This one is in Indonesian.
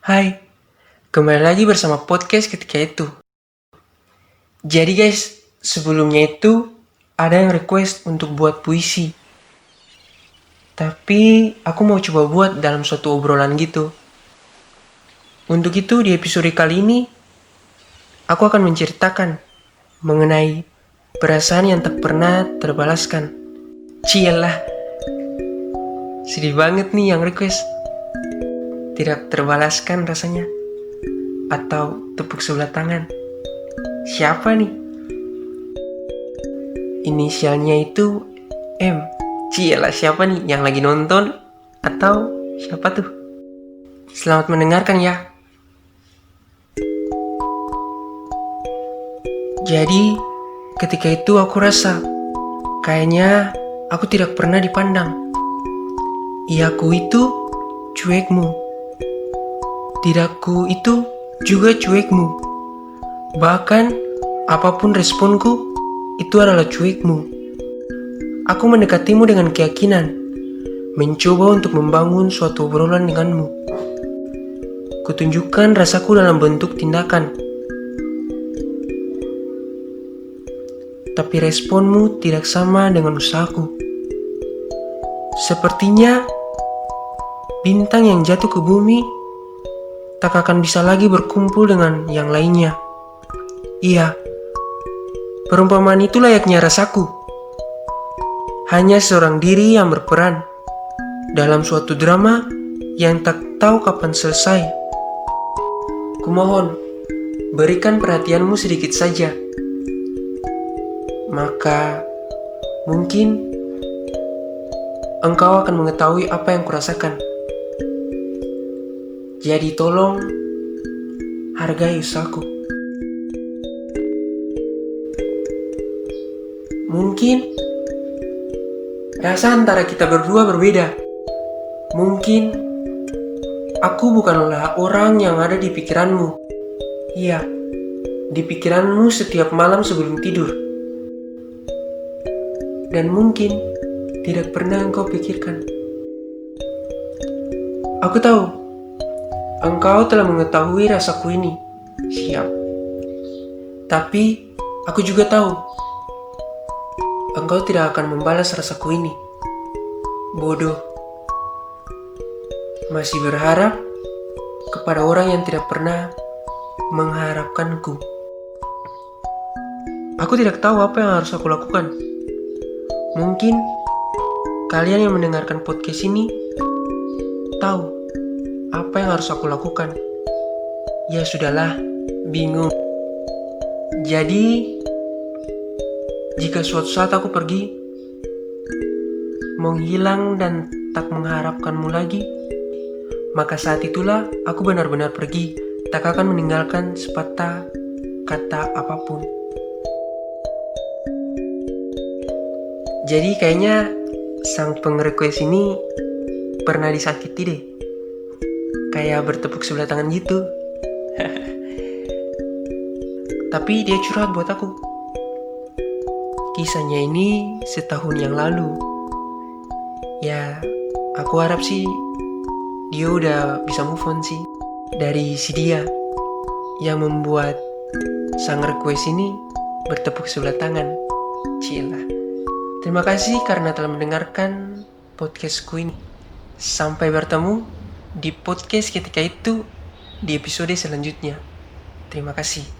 Hai, kembali lagi bersama podcast ketika itu. Jadi guys, sebelumnya itu ada yang request untuk buat puisi. Tapi aku mau coba buat dalam suatu obrolan gitu. Untuk itu di episode kali ini, aku akan menceritakan mengenai perasaan yang tak pernah terbalaskan. Cielah, sedih banget nih yang request tidak terbalaskan rasanya. Atau tepuk sebelah tangan. Siapa nih? Inisialnya itu M. Cielah siapa nih yang lagi nonton? Atau siapa tuh? Selamat mendengarkan ya. Jadi ketika itu aku rasa kayaknya aku tidak pernah dipandang. Iyaku itu cuekmu Tidakku itu juga cuekmu. Bahkan apa pun responku, itu adalah cuekmu. Aku mendekatimu dengan keyakinan, mencoba untuk membangun suatu obrolan denganmu. Kutunjukkan rasaku dalam bentuk tindakan. Tapi responmu tidak sama dengan usahaku. Sepertinya bintang yang jatuh ke bumi tak akan bisa lagi berkumpul dengan yang lainnya. Iya, perumpamaan itu layaknya rasaku. Hanya seorang diri yang berperan dalam suatu drama yang tak tahu kapan selesai. Kumohon, berikan perhatianmu sedikit saja. Maka, mungkin engkau akan mengetahui apa yang kurasakan. Jadi tolong hargai usahaku. Mungkin rasa antara kita berdua berbeda. Mungkin aku bukanlah orang yang ada di pikiranmu. Iya, di pikiranmu setiap malam sebelum tidur. Dan mungkin tidak pernah engkau pikirkan. Aku tahu Engkau telah mengetahui rasaku ini. Siap. Tapi, aku juga tahu. Engkau tidak akan membalas rasaku ini. Bodoh. Masih berharap kepada orang yang tidak pernah mengharapkanku. Aku tidak tahu apa yang harus aku lakukan. Mungkin kalian yang mendengarkan podcast ini tahu apa yang harus aku lakukan? Ya sudahlah, bingung. Jadi, jika suatu saat aku pergi, menghilang dan tak mengharapkanmu lagi, maka saat itulah aku benar-benar pergi, tak akan meninggalkan sepatah kata apa pun. Jadi kayaknya sang pengerequest ini pernah disakiti deh kayak bertepuk sebelah tangan gitu. Tapi dia curhat buat aku. Kisahnya ini setahun yang lalu. Ya, aku harap sih dia udah bisa move on sih dari si dia yang membuat sang request ini bertepuk sebelah tangan. Cila. Terima kasih karena telah mendengarkan podcastku ini. Sampai bertemu di podcast ketika itu di episode selanjutnya. Terima kasih.